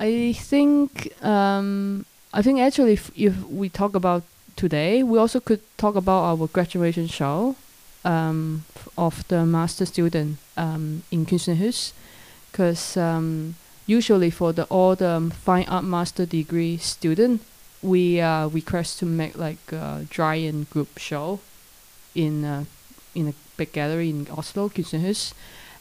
I think um, I think actually if, if we talk about today, we also could talk about our graduation show um, of the master student um, in Kunstnerhus, because um, usually for the all the um, fine art master degree student, we uh, request to make like a giant group show in a, in a big gallery in Oslo, Kunstnerhus,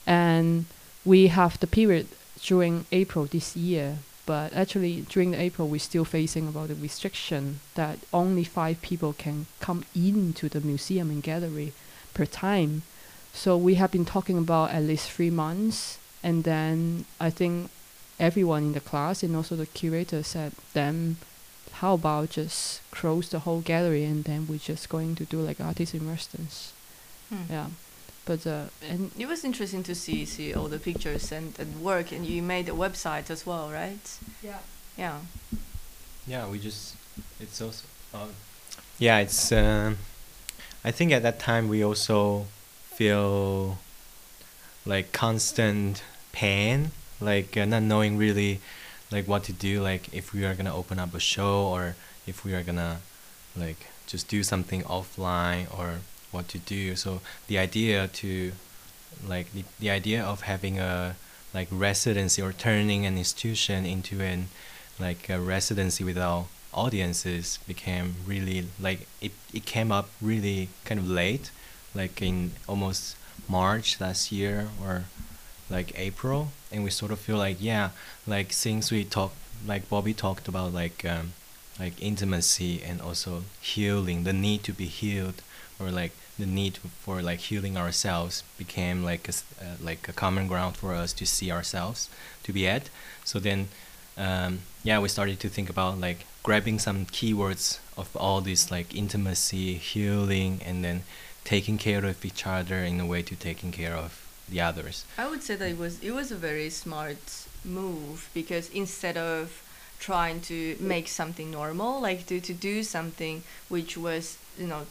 and we have the period during April this year. But actually, during the April, we're still facing about the restriction that only five people can come into the museum and gallery per time. So we have been talking about at least three months, and then I think everyone in the class and also the curator said, then how about just close the whole gallery and then we're just going to do like artist in residence. Hmm. Yeah, but uh, and It was interesting to see see all the pictures and, and work, and you made a website as well, right? yeah. Yeah. Yeah, we just it's also uh, yeah, it's um I think at that time we also feel like constant pain, like uh, not knowing really like what to do, like if we are gonna open up a show or if we are gonna like just do something offline or what to do. So the idea to like the, the idea of having a like residency or turning an institution into an like a residency without audiences became really like it, it came up really kind of late like in almost march last year or like april and we sort of feel like yeah like since we talked like bobby talked about like um, like intimacy and also healing the need to be healed or like the need for like healing ourselves became like a, uh, like a common ground for us to see ourselves to be at. So then um, yeah we started to think about like grabbing some keywords of all this like intimacy healing and then taking care of each other in a way to taking care of the others. I would say that it was it was a very smart move because instead of trying to make something normal, like to, to do something which was you know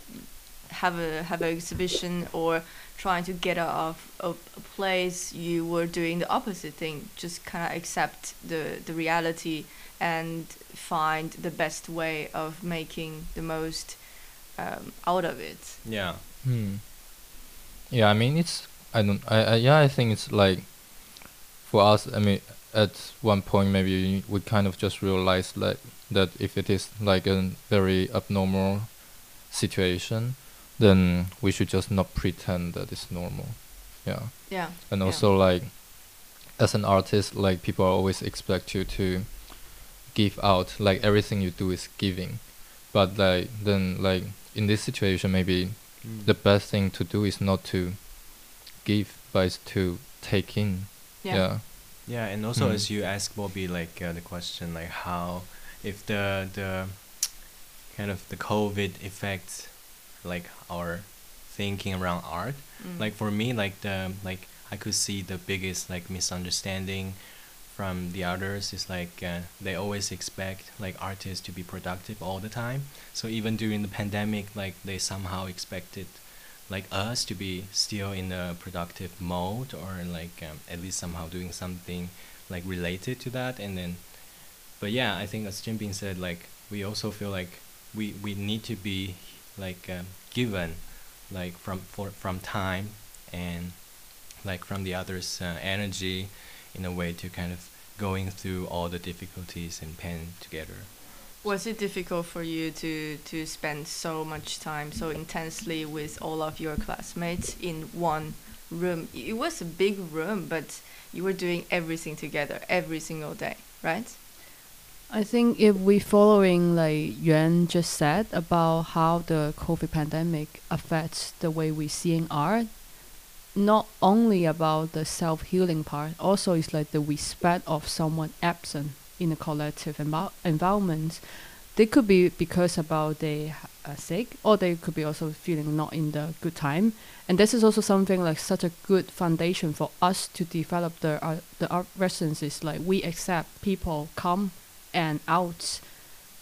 have a have an exhibition or trying to get out of a, a place, you were doing the opposite thing. Just kind of accept the the reality and find the best way of making the most um, out of it. yeah Hmm. Yeah, I mean it's I don't I, I yeah I think it's like for us I mean at one point maybe we kind of just realized like that if it is like a very abnormal situation then we should just not pretend that it's normal. Yeah. Yeah. And Yeah. also like as an artist like people always expect you to give out like everything you do is giving. But like then like in this situation maybe the best thing to do is not to give but is to take in Yeah. yeah Yeah, and also Mm. as you ask Bobby, like uh, the question, like how, if the the kind of the COVID affects, like our thinking around art. Mm. Like for me, like the like I could see the biggest like misunderstanding from the others is like uh, they always expect like artists to be productive all the time. So even during the pandemic, like they somehow expected like us to be still in a productive mode or like um, at least somehow doing something like related to that and then but yeah i think as Jinbin said like we also feel like we we need to be like um, given like from for from time and like from the others uh, energy in a way to kind of going through all the difficulties and pain together Was it difficult for you to to spend so much time so intensely with all of your classmates in one room? It was a big room, but you were doing everything together every single day, right? I think if we following like Yuan just said about how the COVID pandemic affects the way we seeing art, not only about the self healing part, also it's like the respect of someone absent in a collective envir- environment. They could be because about they are sick, or they could be also feeling not in the good time. And this is also something like such a good foundation for us to develop the art, the art residencies. Like we accept people come and out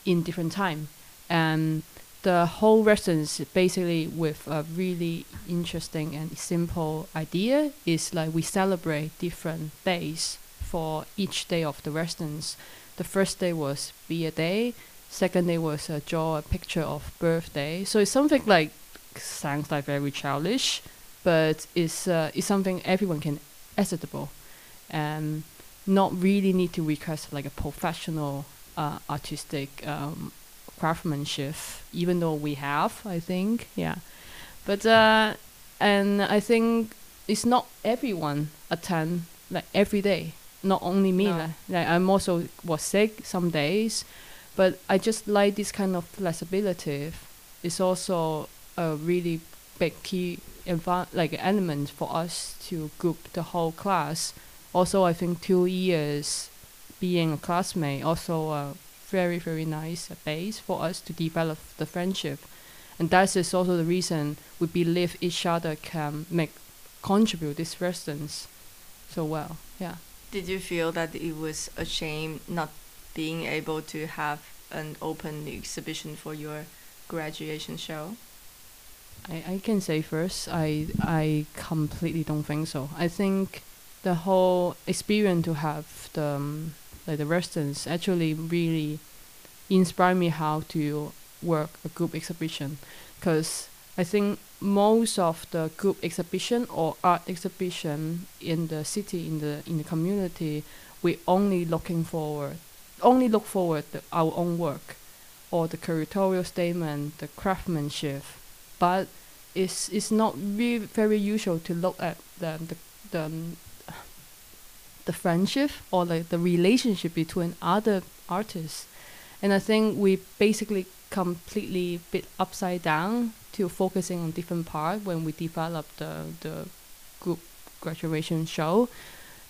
in different time and the whole residence basically with a really interesting and simple idea is like we celebrate different days for each day of the residence. The first day was be a day. Second day was draw a picture of birthday. So it's something like sounds like very childish, but it's uh, it's something everyone can accessible, and not really need to request like a professional uh, artistic um, craftsmanship. Even though we have, I think, yeah, but uh, and I think it's not everyone attend like every day. Not only me, No. like, like I'm also was sick some days, but I just like this kind of flexibility. It's also a really big key like element for us to group the whole class. Also, I think two years being a classmate also a very very nice base for us to develop the friendship, and that is also the reason we believe each other can make contribute this residence so well. Yeah. Did you feel that it was a shame not being able to have an open exhibition for your graduation show? I, I can say first, I I completely don't think so. I think the whole experience to have the um, like the residents actually really inspired me how to work a group exhibition, because I think most of the group exhibition or art exhibition in the city in the in the community, we only looking forward, only look forward to our own work, or the curatorial statement, the craftsmanship, but it's it's not very usual to look at the the the, um, the friendship or like the relationship between other artists, and I think we basically completely bit upside down to focusing on different part when we develop the the group graduation show,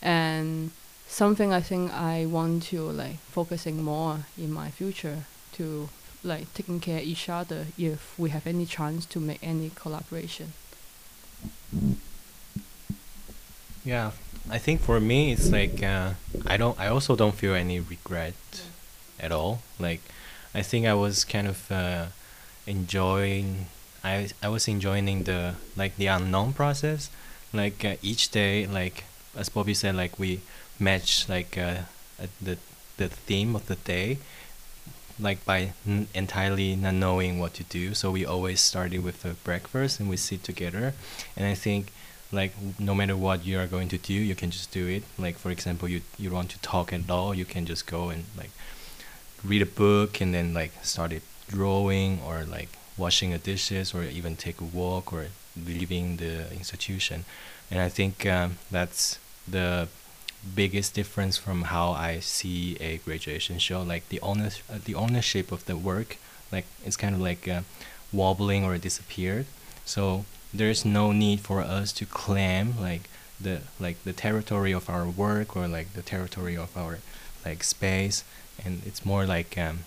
and something I think I want to like focusing more in my future to like taking care each other if we have any chance to make any collaboration. Yeah, I think for me it's like uh, I don't. I also don't feel any regret at all. Like, I think I was kind of uh, enjoying. I I was enjoying the like the unknown process. Like uh, each day, like as Bobby said, like we match like uh, uh, the the theme of the day, like by n- entirely not knowing what to do. So we always started with a breakfast and we sit together, and I think like no matter what you are going to do you can just do it. Like for example you you want to talk at all you can just go and like read a book and then like start it drawing or like washing the dishes or even take a walk or leaving the institution. And i think um, that's the biggest difference from how i see a graduation show. Like the owner uh, the ownership of the work like it's kind of like uh, wobbling or disappeared. So there's no need for us to claim like the like the territory of our work or like the territory of our like space. And it's more like um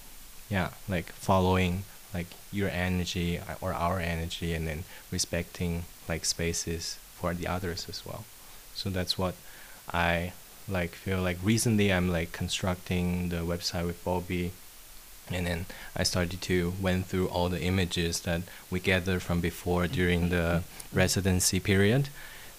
yeah like following like your energy uh, or our energy and then respecting like spaces for the others as well. So that's what i like feel like. Recently i'm like constructing the website with bobby and then I started to went through all the images that we gathered from before during the residency period,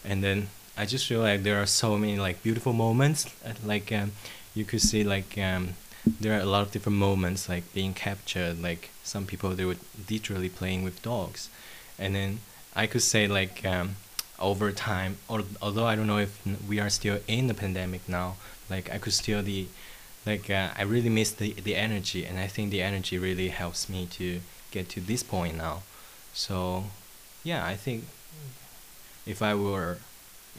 and then I just feel like there are so many like beautiful moments. Like um, you could see like um, there are a lot of different moments like being captured. Like some people they were literally playing with dogs, and then I could say like um, over time, or, although I don't know if we are still in the pandemic now, like I could still the like uh, I really miss the the energy, and I think the energy really helps me to get to this point now. So, yeah, I think if I were,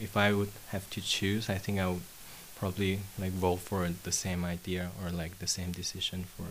if I would have to choose, I think I would probably like vote for the same idea or like the same decision for